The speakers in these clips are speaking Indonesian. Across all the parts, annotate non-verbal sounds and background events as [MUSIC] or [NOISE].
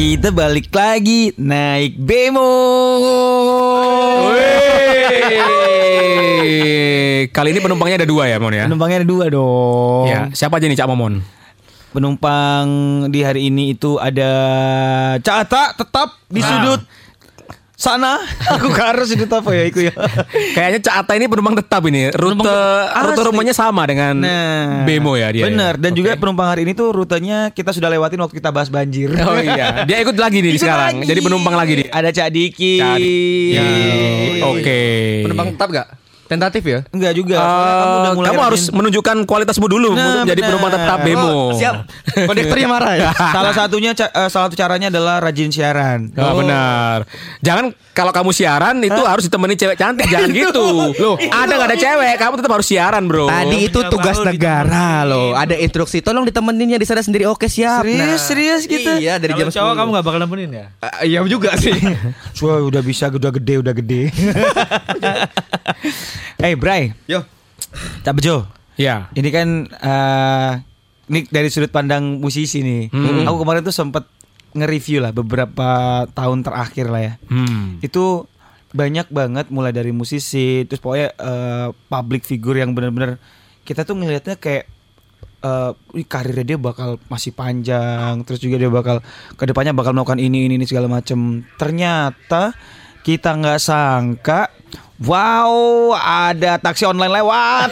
Kita balik lagi naik bemo. Kali ini penumpangnya ada dua ya, Mon ya? Penumpangnya ada dua dong. Ya, siapa aja nih Cak Momon? Penumpang di hari ini itu ada Cata tetap di sudut sana. [LAUGHS] Aku arah sudut apa ya itu ya. [LAUGHS] Kayaknya Cak Ata ini penumpang tetap ini. Rute Penumpang rute asli. rumahnya sama dengan Nah, Bemo ya dia. Bener. ya? Dan juga Oke. penumpang hari ini tuh rutenya kita sudah lewatin waktu kita bahas banjir. Oh iya, [LAUGHS] dia ikut lagi nih Ikut sekarang. lagi. Jadi penumpang lagi dia. Ada Cak Diki. Cak Diki. Ya, Oke. Penumpang tetap gak? Tentatif ya? Enggak juga. Eh, soalnya kamu udah mulai kamu harus menunjukkan kualitasmu dulu Nah, untuk jadi penumpang tetap Bemo. Oh, siap. [LAUGHS] Kondekturnya marah ya? [LAUGHS] salah satunya ca- eh, salah satu caranya adalah rajin siaran. Oh, benar. Jangan kalau kamu siaran itu harus ditemani cewek cantik, [LAUGHS] jangan gitu. Loh, ada nggak ada cewek, kamu tetap harus siaran, Bro. Tadi itu Nggak tugas negara loh. Ada instruksi. Tolong ditemeninnya di sana sendiri. Oke siap. Serius, serius gitu? Iya dari Kalau jam cowok 10. kamu gak bakal nemenin ya? Ah, Iya juga sih. Wah, udah bisa, udah gede, udah gede. [LAUGHS] hey, Bray, Yo. Cak Bejo. Ya. Ini kan eh ini dari sudut pandang musisi nih. Hmm. Aku kemarin tuh sempat nge-review lah beberapa tahun terakhir lah ya. Hmm. Itu banyak banget mulai dari musisi terus pokoknya eh, public figure yang benar-benar kita tuh ngelihatnya kayak eh wih, karirnya dia bakal masih panjang terus juga dia bakal ke depannya bakal melakukan ini ini, ini segala macem ternyata kita nggak sangka wow ada taksi online lewat.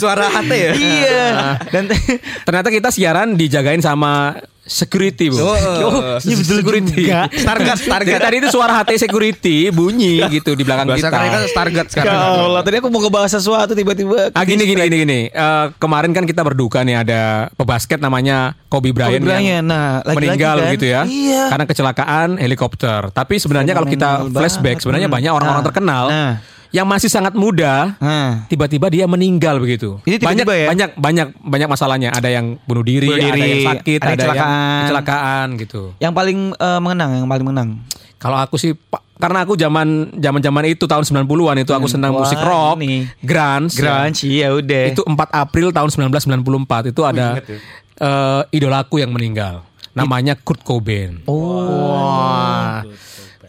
Suara hati ya? iya. Dan Ternyata kita siaran dijagain sama security, Bu. Oh, [LAUGHS] betul security. juga. Target, [LAUGHS] Jadi target. tadi itu suara HT security bunyi gitu di belakang Bahasa kita. keren kan target Ya sekarang. Allah, tadi aku mau ngebahas sesuatu tiba-tiba Ah gini gini gini gini. Eh, kemarin kan kita berduka nih ada pebasket namanya Kobe Bryant, Kobe Bryant. yang Nah, lagi-lagi meninggal kan. gitu ya. Iya. Karena kecelakaan helikopter. Tapi sebenarnya kalau kita flashback banget. sebenarnya Hmm. banyak orang-orang Nah, terkenal nah. Yang masih sangat muda tiba-tiba dia meninggal begitu. Ini banyak tiba-tiba ya? banyak banyak banyak masalahnya. Ada yang bunuh diri, Bunuh ada diri, yang sakit, ada ada, yang kecelakaan. kecelakaan gitu. Yang paling eh, mengenang, yang paling menang. Kalau aku sih Pak, karena aku zaman zaman-zaman itu tahun 90-an itu aku senang Wah, musik rock, ini. grunge. Grunge, iya udah. Itu 4 April tahun 1994 itu ada ya. eh, idolaku yang meninggal. Namanya Kurt Cobain. Oh. Wah.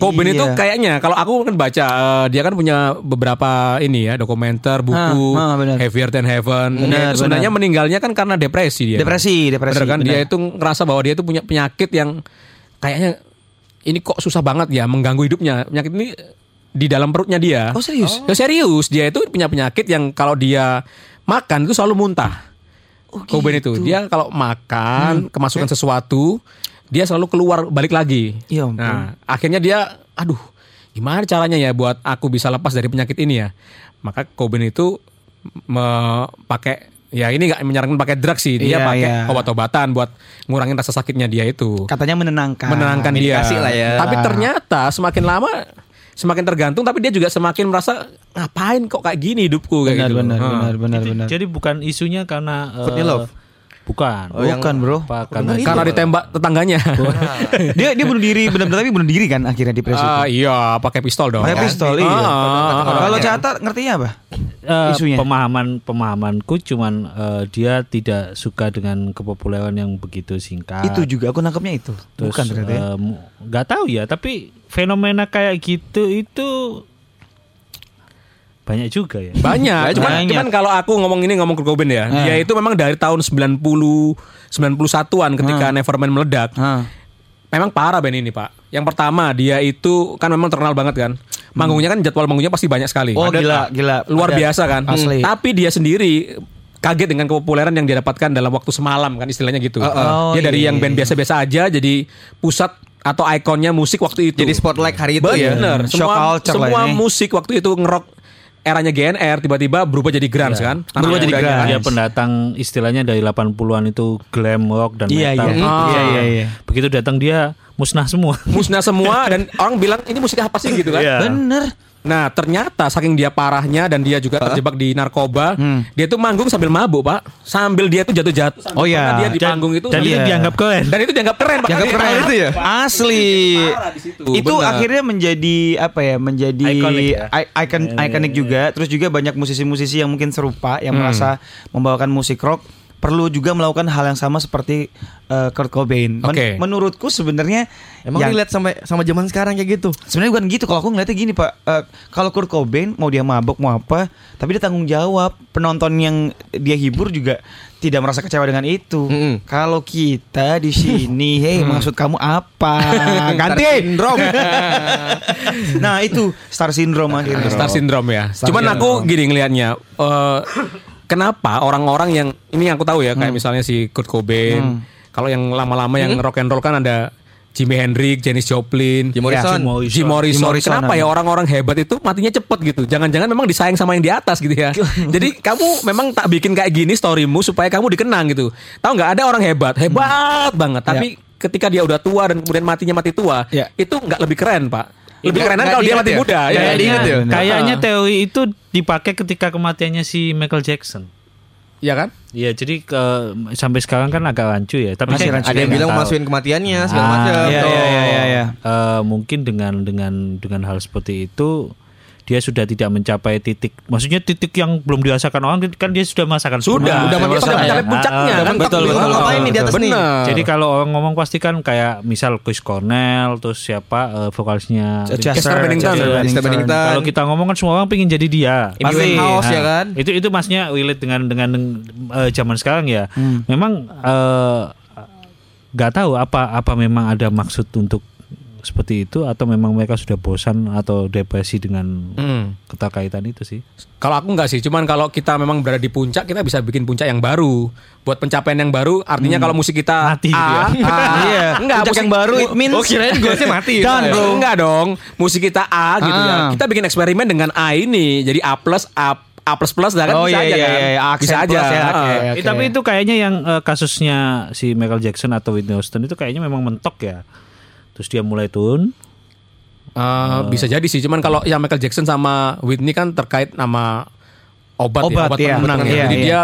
Cobain Iya. itu kayaknya kalau aku kan baca eh, dia kan punya beberapa ini ya dokumenter, buku Ah, ah, benar. Heavier Than Heaven. Benar, Dia itu sebenarnya benar. meninggalnya kan karena depresi dia. Depresi, depresi. Bener kan benar. dia itu ngerasa bahwa dia itu punya penyakit yang kayaknya ini kok susah banget ya mengganggu hidupnya. Penyakit ini di dalam perutnya dia. Oh serius? Ya serius, dia itu punya penyakit yang kalau dia makan itu selalu muntah. Oh, Cobain itu gitu. dia kalau makan kemasukan sesuatu dia selalu keluar balik lagi. Ya ampun. Nah akhirnya dia, aduh, gimana caranya ya buat aku bisa lepas dari penyakit ini ya? Maka Cobain itu pakai ya ini nggak menyarankan pakai drugs sih, dia Iya, pakai iya. obat-obatan buat ngurangin rasa sakitnya dia itu, Katanya menenangkan. menenangkan dia. lah ya. Tapi ternyata semakin lama semakin tergantung, tapi dia juga semakin merasa ngapain kok kayak gini hidupku kayak Benar, gitu. benar, Hah. benar, benar, Jadi- benar. Jadi bukan isunya karena Courtney Love? Bukan. Oh, yang- Bukan bro. Apa karena Karena ditembak tetangganya. [LAUGHS] dia dia bunuh diri benar-benar tapi bunuh diri kan akhirnya di presi Ah, itu. iya, pakai pistol dong. Pakai pistol iya. Ah, ah, Kalau ah. Cata ngertinya apa? Eh, isunya? pemahaman pemahamanku cuman eh, dia tidak suka dengan kepopuleran yang begitu singkat. Itu juga aku nangkepnya itu. Terus, Bukan ternyata ya. eh, nggak tahu ya, tapi fenomena kayak gitu itu banyak juga ya. Banyak, cuman, Banyak. cuman kalau aku ngomong ini ngomong Kurt Cobain ya, Ah. dia itu memang dari tahun 90 91-an ketika Nevermind meledak. Ah. Memang parah band ini, Pak. Yang pertama, dia itu kan memang terkenal banget kan. Manggungnya kan jadwal manggungnya pasti banyak sekali. Oh, Ada- gila, gila. Luar Ada. biasa kan. Asli. Tapi dia sendiri kaget dengan kepopuleran yang dia dapatkan dalam waktu semalam kan istilahnya gitu. Oh, dia dari iya, yang band iya. biasa-biasa aja jadi pusat atau ikonnya musik waktu itu. Jadi spotlight hari itu ya. Bener. Shock Semua culture semua musik waktu itu ngerok eranya GNR tiba-tiba berubah jadi grunge kan. Anak Berubah jadi mudanya. grunge. Dia pendatang istilahnya dari 80-an itu glam rock dan Iya, metal. iya. Ah. Iya, iya, iya. Begitu datang dia musnah semua. Musnah semua dan orang bilang ini musik apa sih gitu kan. Iya. Bener. Nah ternyata saking dia parahnya dan dia juga terjebak di narkoba, Hmm. dia tuh manggung sambil mabuk pak, sambil dia tuh jatuh-jatuh. Oh, iya. Dia di Dan- panggung itu dan dia- itu dianggap keren. dan itu dianggap keren pak. Dianggap Dia- keren itu ya? Asli. Itu bener. akhirnya menjadi apa ya? Menjadi Iconic ya? icon ikonik juga. Terus juga banyak musisi-musisi yang mungkin serupa yang merasa membawakan musik rock perlu juga melakukan hal yang sama seperti eh, Kurt Cobain. Men- Oke. menurutku sebenarnya Emang yang- relate sampai sama zaman sekarang kayak gitu. Sebenarnya bukan gitu. Kalau aku ngeliatnya gini pak, Eh, kalau Kurt Cobain mau dia mabok mau apa, tapi dia tanggung jawab. Penonton yang dia hibur juga tidak merasa kecewa dengan itu. Mm-mm. Kalau kita di [LAUGHS] sini, hei maksud kamu apa? [LAUGHS] Ganti. Syndrome. [LAUGHS] nah itu star syndrome akhirnya. Star syndrome ya. Star Cuman syndrome. aku gini ngelihatnya eh, kenapa orang-orang yang ini yang aku tahu ya kayak misalnya si Kurt Cobain. Kalau yang lama-lama yang rock and roll kan ada Jimi Hendrix, Janis Joplin, Jim Morrison. Jim Morrison. Jim Morrison. Jim Morrison Kenapa ya orang-orang hebat itu matinya cepet gitu? Jangan-jangan memang disayang sama yang di atas gitu ya. [LAUGHS] Jadi kamu memang tak bikin kayak gini storymu supaya kamu dikenang gitu. Tahu nggak ada orang hebat, hebat banget. Tapi ketika dia udah tua dan kemudian matinya mati tua, Ya. itu nggak lebih keren pak. Lebih kerenan nggak kalau dia mati ya? muda. Ya. ya? Kayaknya Ah. teori itu dipakai ketika kematiannya si Michael Jackson. Iya kan? Iya, jadi ke, sampai sekarang kan agak rancu ya. Tapi Masih saya- rancu. Ada yang bilang tahu. masukin kematiannya segala Ah, macam. Iya iya iya iya. iya. Eh, mungkin dengan dengan dengan hal seperti itu dia sudah tidak mencapai titik maksudnya titik yang belum dirasakan orang kan dia sudah merasakan Sudah, Udah udah mentok mencapai ya? puncaknya Ah, kan. Betul, nih, betul. ngapain nih di atas nih? Bener. Jadi kalau orang ngomong pasti kan kayak misal Chris Cornell terus siapa eh, vokalisnya Chester Bennington. Chester Bennington. Kalau kita ngomong kan semua orang pengen jadi dia. Amy Winehouse ya kan? Itu itu masnya relate dengan dengan eh, zaman sekarang ya. Hmm. Memang eh, nggak tahu apa apa memang ada maksud untuk seperti itu atau memang mereka sudah bosan atau depresi dengan Hmm. keterkaitan itu sih. Kalau aku enggak sih, cuman kalau kita memang berada di puncak, kita bisa bikin puncak yang baru. Buat pencapaian yang baru, artinya kalau musik kita Mati gitu A, ya. A, [LAUGHS] Iya, enggak puncak musik yang baru it means Oh kirain gue sih mati. [LAUGHS] Done, bro. Enggak dong, musik kita A gitu ya. Ah. Kita bikin eksperimen dengan A ini, jadi A plus A A plus plus kan Oh, bisa iya, aja iya, kan. iya, aksen bisa aja. plus ya, oke, Ah. Eh, tapi itu kayaknya yang eh, kasusnya si Michael Jackson atau Whitney Houston itu kayaknya memang mentok ya. Terus dia mulai turun. Eh, bisa jadi sih, cuman kalau yang Michael Jackson sama Whitney kan terkait nama obat, Obat, ya, obat iya. penenang ya. Iya, Jadi iya. dia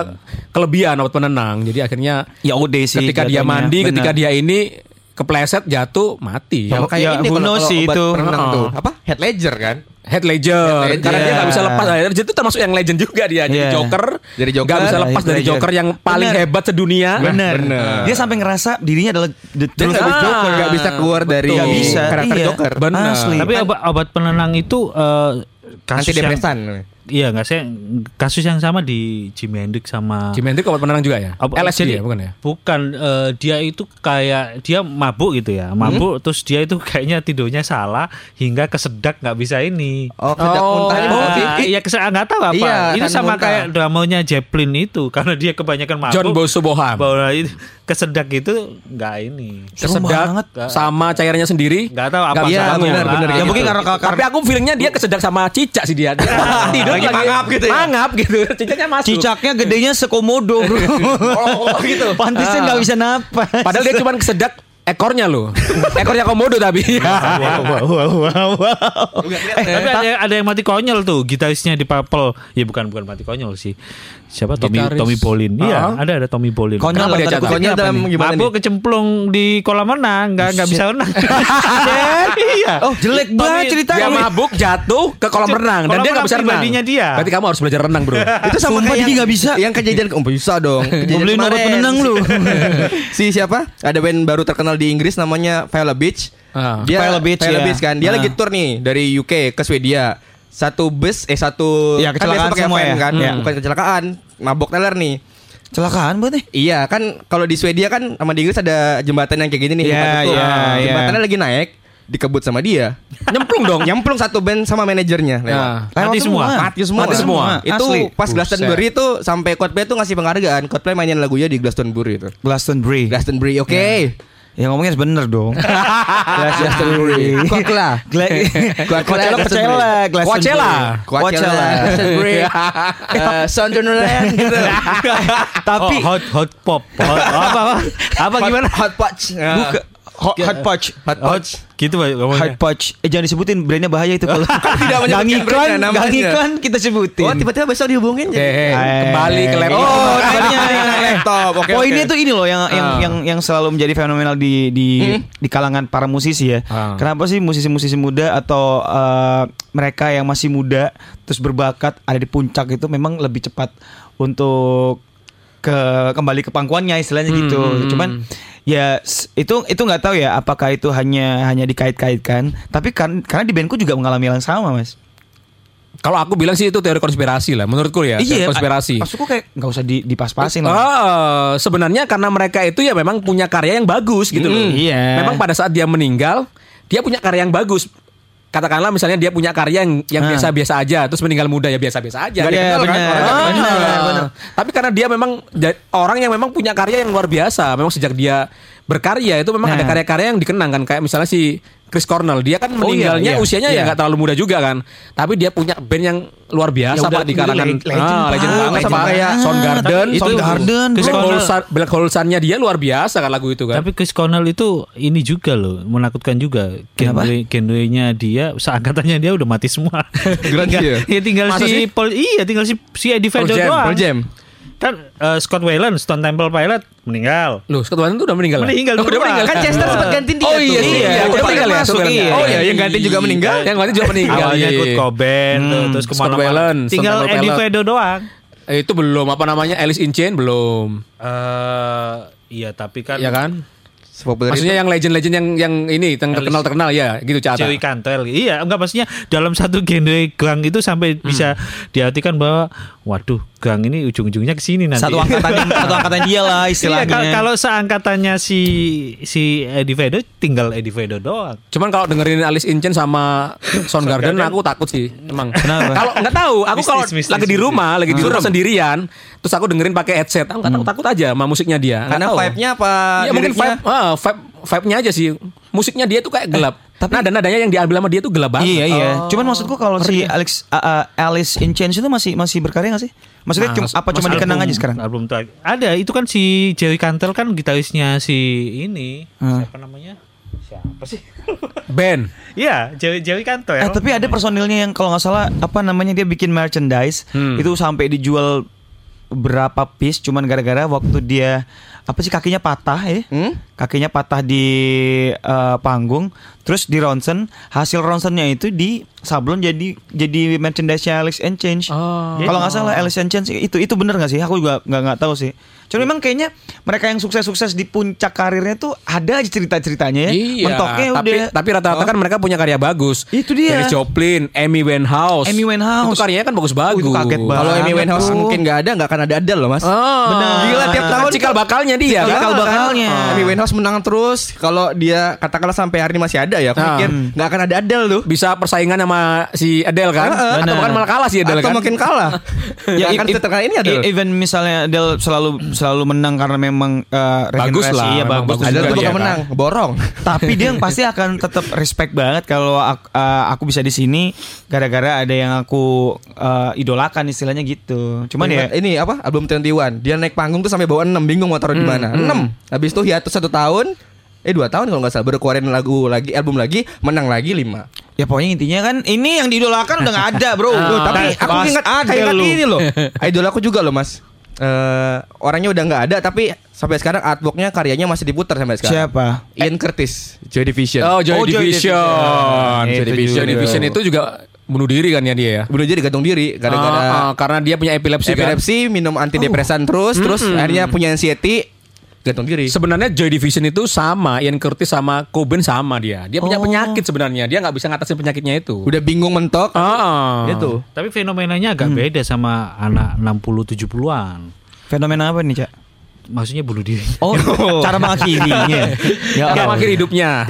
kelebihan obat penenang. Jadi akhirnya Ya udah sih. ketika dia jatuhnya. mandi, Bener. ketika dia ini kepleset jatuh mati. Sama Ya, kayak ini who kalau sih itu. penenang Heeh. tuh. Apa? Head ledger kan? Head Ledger, Head Ledger. karena dia nggak bisa lepas. Dia itu termasuk yang legend juga dia. Jadi Iya. Joker, Jadi Joker. nggak bisa lepas dari Ledger. Joker yang paling Bener. hebat sedunia. Bener. Bener. Dia sampai ngerasa dirinya adalah the of bisa, Joker. nggak bisa keluar dari Nggak bisa. karakter iya. Joker. Bener. Asli. Tapi obat, obat penenang itu eh, kasus yang. Iya nggak saya kasus yang sama di Jimi Hendrix sama Jimi Hendrix obat penenang juga ya? Apa- LSD jadi- ya, bukan ya? Bukan eh, dia itu kayak dia mabuk gitu ya, mabuk terus dia itu [LAUGHS] kayaknya tidurnya salah hingga kesedak nggak bisa ini. Oh, kedak Oh. Oh, berarti. iya kesedak nggak tahu apa. Iya, ini kan sama muntah. kayak dramanya Zeppelin itu [LAUGHS] karena dia kebanyakan mabuk. John Bosco Boham. Bahwa itu kesedak itu nggak ini. Kesedak banget. sama cairannya sendiri. Nggak tahu apa. Bisa Iya, benar, benar, Ya kayak mungkin gitu. karena karena Tapi aku feelingnya dia kesedak sama cicak sih dia. Dia [LAUGHS] tidur Lagi mangap gitu ya? Mangap gitu. Cicaknya masuk. cicaknya gedenya sekomodo bro. [LAUGHS] Oh, gitu. Pantesan Ah. nggak bisa napas. Padahal dia cuma kesedak ekornya loh. [LAUGHS] Ekornya komodo tapi. Eh, tapi ada, ada yang mati konyol tuh gitarisnya di Purple. Ya bukan bukan mati konyol sih. Siapa Tommy Gitaris. Tommy Bolin. Iya, Ah. ada ada Tommy Bolin. Konyol Kenapa dia kutipnya Konyol dalam gimana Mabuk nih? kecemplung di kolam renang, nggak nggak bisa renang. [LAUGHS] [LAUGHS] iya. Oh jelek banget ceritanya. Dia mabuk jatuh ke kolam renang dan Kolam dia nggak bisa renang dia. Berarti kamu harus belajar renang, Bro. [LAUGHS] Itu sama Sumpah, kayak jadi yang- nggak bisa. Yang kejadian oh bisa dong. Obat kemarin. penenang lu. si siapa? Ada band baru terkenal di Inggris namanya Viola Beach. Ah. Dia Viola Beach, Viola ya. Beach kan. Dia Ah. lagi tour nih dari UK ke Swedia. Satu bus eh satu Iya, kan kecelakaan pakai semua ya. kan, Iya. bukan kecelakaan, mabok teler nih. Celakaan banget nih. Iya kan kalau di Swedia kan sama di Inggris ada jembatan yang kayak gini nih Iya, tempat itu. iya, iya. Jembatannya lagi naik dikebut sama dia. Nyemplung dong. [LAUGHS] Nyemplung satu band sama manajernya lewat. Nah, Mati semua. Mati semua. Mati semua. Itu Asli. pas Glastonbury itu sampai Coldplay tuh ngasih penghargaan. Coldplay mainin lagunya di Glastonbury itu. Glastonbury. Glastonbury, oke. Ya ngomongnya bener dong. Glastonbury. Gla- Coachella, Coachella, Glastonbury. Coachella. Coachella. Glastonbury. [LAUGHS] Eh, Sunderland gitu. Tapi hot hot pop. Hot, apa apa? Apa gimana? Hot Potch. buka hot, hot pouch. Hot Hot Potch. gitu Pak, Hot pouch. Eh jangan disebutin brandnya bahaya itu kalau [LAUGHS] Tidak menyebutkan iklan, brandnya, namanya. iklan kita sebutin. Oh tiba-tiba besok dihubungin Eh. kembali ke laptop. Oh, tanya ke laptop. Oke, Poinnya tuh ini loh yang yang Ah. yang yang selalu menjadi fenomenal di di di kalangan para musisi ya. Ah. Kenapa sih musisi-musisi muda atau eh, mereka yang masih muda terus berbakat ada di puncak itu memang lebih cepat untuk ke kembali ke pangkuannya istilahnya gitu. Hmm. Cuman ya itu itu nggak tahu ya apakah itu hanya hanya dikait-kaitkan. Tapi kan karena di bandku juga mengalami hal yang sama mas. Kalau aku bilang sih itu teori konspirasi lah, menurutku ya. teori konspirasi. Maksudku kayak nggak usah di, dipas-pasin lah. Oh, sebenarnya karena mereka itu ya memang punya karya yang bagus gitu loh. Mm, iya. Memang pada saat dia meninggal, dia punya karya yang bagus. Katakanlah misalnya dia punya karya yang yang Ah. biasa-biasa aja, terus meninggal muda ya biasa-biasa aja. Dikenal kenal kan? Orang. Tapi karena dia memang orang yang memang punya karya yang luar biasa. Memang sejak dia berkarya itu memang Nah. ada karya-karya yang dikenang kan. Kayak misalnya si Chris Cornell, dia kan Oh, iya, meninggalnya iya, usianya ya iya. nggak terlalu muda juga kan. Tapi dia punya band yang luar biasa Ya Pak di kalangan le- legend ah, legend banget, legend banget. Soundgarden, Tapi itu- Soundgarden, Black bro. Hole Sun- Black Hole Sun-nya dia luar biasa kan lagu itu kan. Tapi Chris Cornell itu ini juga loh, menakutkan juga. Genre genrenya dia, seangkatannya dia udah mati semua. [LAUGHS] Grunge ya? ya tinggal Masa si sih? Paul, iya tinggal si si Eddie Vedder doang. Pearl Jam. Kan eh, Scott Weiland, Stone Temple Pilot meninggal. Loh, Scott Weiland tuh udah meninggal. ya? Meninggal Oh, udah meninggal. Kan Chester sempat gantiin dia Oh iya, iya, Iya, iya, udah meninggal ya. masuk, Scott iya. Oh iya, yang gantiin juga meninggal. Yang ganti juga meninggal. Awalnya iya, Kurt iya. Cobain tuh, Hmm, terus Scott ke mana-mana. Weiland, Tinggal Eddie. Vedder doang. Eh, Itu belum apa namanya Alice in Chains belum. Eh iya tapi kan Iya kan? Sepopuler Maksudnya yang legend-legend yang yang ini yang terkenal terkenal ya, gitu Cata. Joey Cantel iya enggak maksudnya dalam satu genre gang itu sampai bisa diartikan bahwa waduh gang ini ujung-ujungnya ke sini nanti Satu angkatan satu angkatan dia lah [LAUGHS] Iya, istilahnya. kal- kalau seangkatannya si si Eddie Vedder tinggal Eddie Vedder doang. Cuman kalau dengerin Alice in Chains sama Soundgarden aku takut sih, emang. Kenapa? Kalau nggak tahu, aku kalau mistis, lagi di mistis. rumah, lagi di rumah sendirian, terus aku dengerin pakai headset, aku nggak takut takut aja sama musiknya dia. Karena vibe-nya apa? Iya mungkin vibe, ah, vibe, vibe-nya aja sih. Musiknya dia tuh kayak gelap. tapi- nada nadanya yang diambil sama dia tuh gelap banget. Iya iya. Oh. Cuman maksudku kalau si Alex uh, uh, Alice in Chains itu masih masih berkarya gak sih? Maksudnya Mas- cuma, apa cuma dikenang Album- aja sekarang? Album terakhir. Ada itu kan si Joey Cantel kan gitarisnya si ini Hmm. siapa namanya? Siapa sih? [LAUGHS] Band. Iya, Joey Joey Cantel. Eh, tapi ada personilnya yang kalau nggak salah apa namanya dia bikin merchandise Hmm. itu sampai dijual berapa piece cuman gara-gara waktu dia apa sih kakinya patah ya Hmm? kakinya patah di eh, panggung terus di ronsen hasil ronsennya itu di sablon jadi jadi merchandise-nya Alex and Change Oh. kalau nggak salah Alex and Change itu itu bener nggak sih aku juga nggak nggak tahu sih cuma memang kayaknya mereka yang sukses-sukses di puncak karirnya tuh ada aja cerita-ceritanya ya Iya. mentoknya tapi, udah tapi rata-rata kan mereka punya karya bagus. Itu dia. Janis Joplin, Amy Winehouse. Amy Winehouse. Itu karyanya kan bagus-bagus. Oh, itu kaget banget. Kalau Amy Winehouse tuh. mungkin nggak ada, nggak akan ada Adele loh mas. Oh, Benar. Gila, tiap tahun cikal bakalnya dia. Cikal kan? bakalnya. Amy Winehouse menang terus. Kalau dia katakanlah sampai hari ini masih ada ya, aku Ah. mikir nggak akan ada Adele tuh. Bisa persaingan sama si Adele kan? Heeh. Atau Benar. bahkan malah kalah si Adele Atau kan? makin kalah. [LAUGHS] ya akan seterkali ini Adele. Even misalnya Adele selalu selalu menang karena memang uh, Bagus regenerasi, lah, iya bagus. bagus Adele juga tuh bukan kan. menang, borong. [LAUGHS] Tapi dia yang pasti akan tetap respect banget kalau aku, uh, aku bisa di sini gara-gara ada yang aku uh, idolakan istilahnya gitu. Cuman ya ini apa album 21 dia naik panggung tuh sampai bawa 6 bingung mau taruh di mana 6 habis itu hiatus satu tahun eh dua tahun kalau nggak salah baru keluarin lagu lagi album lagi menang lagi 5 ya pokoknya intinya kan ini yang diidolakan udah nggak ada, Bro. [LAUGHS] Loh, tapi aku ingat kayak lu. ini loh [LAUGHS] idol aku juga loh mas Eh orangnya udah nggak ada tapi sampai sekarang artworknya karyanya masih diputar sampai sekarang Siapa? Ian Curtis Joy Division Oh, Joy Oh, Joy Division. Division. Joy Itu Division. juga. Division itu juga bunuh diri kan ya dia ya? bunuh diri gantung diri gara-gara Ah, ah, karena dia punya epilepsi, kan? epilepsi minum antidepresan terus terus akhirnya punya anxiety gantung diri Sebenarnya Joy Division itu sama Ian Curtis sama Cobain sama dia. Dia punya Oh. penyakit sebenarnya. Dia nggak bisa ngatasin penyakitnya itu. udah bingung mentok Ah, itu Tapi fenomenanya agak beda sama anak 60 70-an. Fenomena apa nih, Cak? Maksudnya bunuh diri. Oh, [LAUGHS] cara mengakhirinya. [LAUGHS] ya, Allah. akhir hidupnya.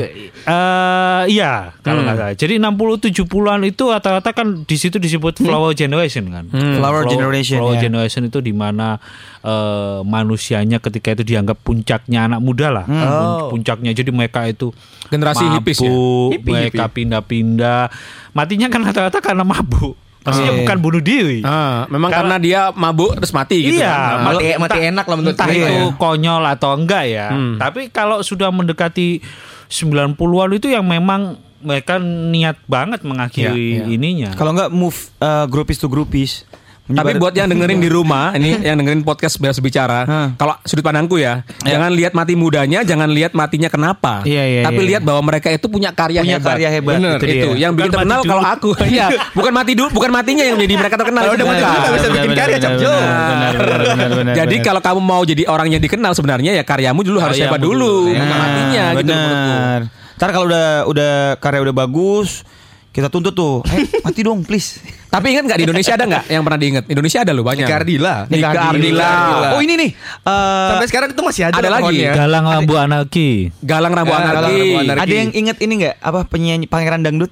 Eh iya, kalau nggak salah. Jadi 60 70-an itu rata-rata kan di situ disebut flower generation kan. Flower generation, Flower ya. generation itu di mana eh, manusianya ketika itu dianggap puncaknya anak muda lah. Pun- Puncaknya jadi mereka itu Generasi mabuk, hippies ya? Hippie, mereka pindah-pindah. Matinya kan rata-rata karena mabuk. Maksudnya Oh, iya. bukan bunuh diri. Ah, memang Kalau- karena dia mabuk terus mati gitu iya, kan. mati entah- mati enak lah menurut entah saya itu ya. konyol atau enggak ya. Hmm. Tapi kalau sudah mendekati 90-an itu yang memang mereka niat banget mengakhiri Iya, iya. ininya. Kalau nggak move uh, groupies to groupies. Tapi buat yang dengerin di rumah, [LAUGHS] ini yang dengerin podcast bebas bicara, kalau sudut pandangku ya, jangan lihat mati mudanya, jangan lihat matinya kenapa. Iya, iya, Tapi iya. lihat bahwa mereka itu punya karya punya hebat. karya hebat Bener, itu, Itu, yang bikin terkenal kalau aku. [LAUGHS] Iya, bukan mati dulu, bukan matinya yang menjadi mereka terkenal. Kalau udah mati dulu bisa bikin karya, Jadi kalau kamu mau jadi orang yang dikenal sebenarnya ya karyamu dulu harus hebat dulu, ya. bukan matinya gitu menurutku. Ntar kalau udah udah karya udah bagus, kita tuntut tuh, eh [LAUGHS] mati dong please. Tapi ingat nggak di Indonesia ada nggak yang pernah diingat? Indonesia ada loh banyak. Nika Ardila. Nika Ardila. Oh ini nih, eh, Sampai sekarang itu masih ada. Ada lagi. lakonnya. Galang lambu anarki. Galang Rambu Ya, Galang Anarki. Rambu Anarki. ada yang inget ini nggak? Apa penyanyi pangeran dangdut?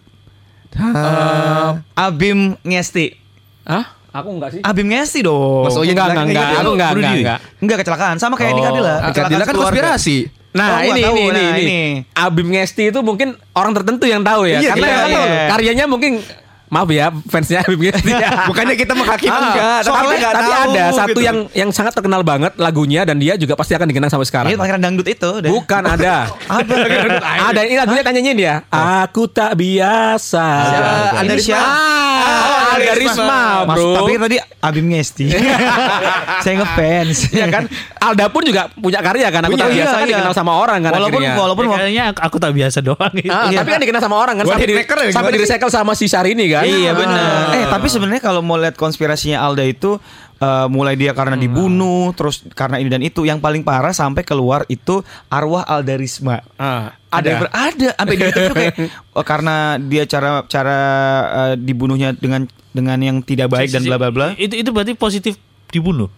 Ah. Abim Ngesti. Hah? Aku enggak sih. Abim Ngesti dong. Mas Oyen enggak, enggak, ingat aku ya? enggak, enggak, enggak. Enggak kecelakaan, sama kayak Nika Ardila. Nika Ardila kan konspirasi. Nah Oh, ini, tahu. ini, Nah, ini, ini. Abim Ngesti itu mungkin orang tertentu yang tahu ya. Iya, Karena iya, kan iya. karyanya mungkin maaf ya fansnya Abim Ngesti. [LAUGHS] Bukannya kita menghakimi Ah, enggak, tapi soalnya- nggak tapi tahu ada satu gitu. yang yang sangat terkenal banget lagunya dan dia juga pasti akan dikenang sampai sekarang. Ini pangeran dangdut itu. deh. Bukan ada. [LAUGHS] Apa? ada ini lagunya tanyain dia. Aku tak biasa. Ini Anda siapa? Ah, ada Risma. Risma, Mas, bro. tapi tadi Abim Ngesti. [LAUGHS] Saya ngefans. ya kan Alda pun juga punya karya kan aku Punya, tak biasa iya, kan iya. dikenal sama orang kan Walaupun akhirnya. walaupun Ya, kayaknya aku, tak biasa doang gitu. Ah, Iya. tapi kan dikenal sama orang kan sampai, di, ya, sampai di recycle sama si Syahrini kan Iya Ah. benar. Eh tapi sebenarnya kalau mau lihat konspirasinya Alda itu eh, mulai dia karena dibunuh, terus karena ini dan itu, yang paling parah sampai keluar itu arwah Alda Risma. Ah, Ada ada ada sampai di tuh kayak [LAUGHS] oh, karena dia cara cara eh, dibunuhnya dengan dengan yang tidak baik dan bla bla bla. Itu itu berarti positif dibunuh.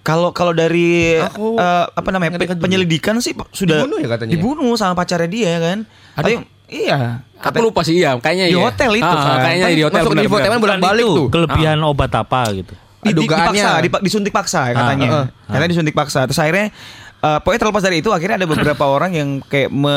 Kalau kalau dari Aku eh, apa namanya pe- ngedekat dulu. penyelidikan sih sudah Dibunuh ya katanya? Dibunuh sama pacarnya dia kan. Tapi iya. aku lupa sih iya kayaknya Di iya. hotel itu Ah, kan. kayaknya Kan di hotel masuk di hotel kan bolak-balik Itu tuh. Kelebihan obat apa gitu. di, dipaksa, dipa- disuntik paksa ya katanya. Ah, ah, Katanya disuntik paksa. Terus akhirnya eh, pokoknya terlepas dari itu akhirnya ada beberapa [LAUGHS] orang yang kayak me,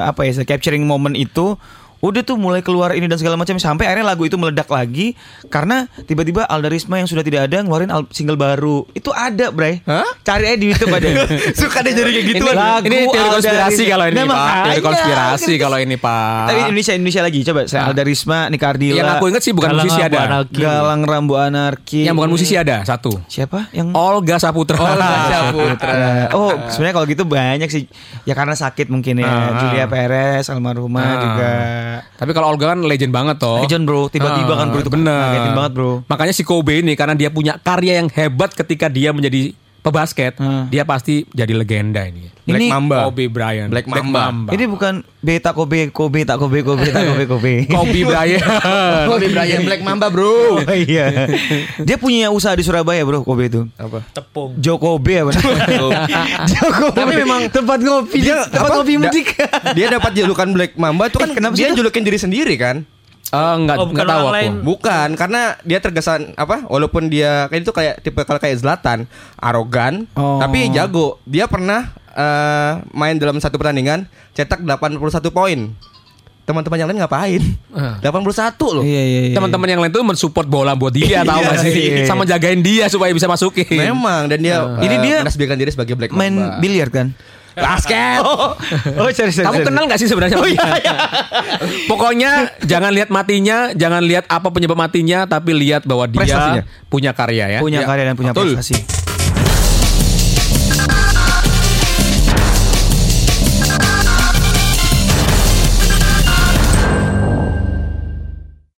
apa ya capturing momen itu udah tuh mulai keluar ini dan segala macam sampai akhirnya lagu itu meledak lagi karena tiba-tiba Alda Risma yang sudah tidak ada ngeluarin single baru itu ada Bray Hah? cari aja di YouTube ada [LAUGHS] Suka deh jadi kayak gitu Ini, Lagu ini teori konspirasi kalau ini Nah, Pak. Teori konspirasi kan- kalau ini Pak. tapi Indonesia Indonesia lagi coba saya Alda Risma Nika Ardila Yang aku ingat sih bukan Galang musisi ada. Anarki. Galang Rambu Anarki Yang bukan musisi ada satu. siapa yang Olga Saputra. [LAUGHS] Putra. Oh, sebenarnya kalau gitu banyak sih. Ya karena sakit mungkin ya. Ah, Julia Perez, almarhumah Ah. juga. Tapi kalau Olga kan legend banget toh. Legend bro, tiba-tiba Ah, kan bro itu bener. ngagetin banget bro. Makanya si Kobe ini karena dia punya karya yang hebat ketika dia menjadi pebasket, Hmm. dia pasti jadi legenda ini. Black Ini- Mamba. Kobe Bryant. Black Mamba. Ini bukan beta Kobe, Kobe tak Kobe, Kobe tak Kobe, Kobe. [LAUGHS] Kobe Bryant. [LAUGHS] Kobe Bryant Black Mamba bro. Oh iya. Dia punya usaha di Surabaya bro, Kobe itu. Apa? Tepung. Jokobe apa? Jokobe. [LAUGHS] Tapi memang tempat ngopi, Dia tempat apa? ngopi Da- mudik. Dia dapat julukan Black Mamba itu kan Eh, kenapa dia julukin diri sendiri kan? Eh, enggak, Oh, bukan enggak tahu aku. lain. Bukan, karena dia terkesan apa? Walaupun dia kayak itu kayak tipe kalau kayak Zlatan, arogan, Oh. tapi jago. Dia pernah eh, main dalam satu pertandingan cetak 81 poin. Teman-teman yang lain ngapain? Ah. 81 loh. Iya iya iya. Teman-teman yang lain tuh mensupport bola buat dia [LAUGHS] tahu Iya, gak sih? iya. Sama jagain dia supaya bisa masukin. Memang dan dia Ini eh, dia diri sebagai Black main biliar kan? Basket. Oh, sorry, sorry, Kamu sorry. kenal gak sih sebenarnya? Oh, iya, dia? Pokoknya jangan lihat matinya, jangan lihat apa penyebab matinya, tapi lihat bahwa dia Prestasinya. punya karya ya. punya Ya, karya dan punya betul. prestasi.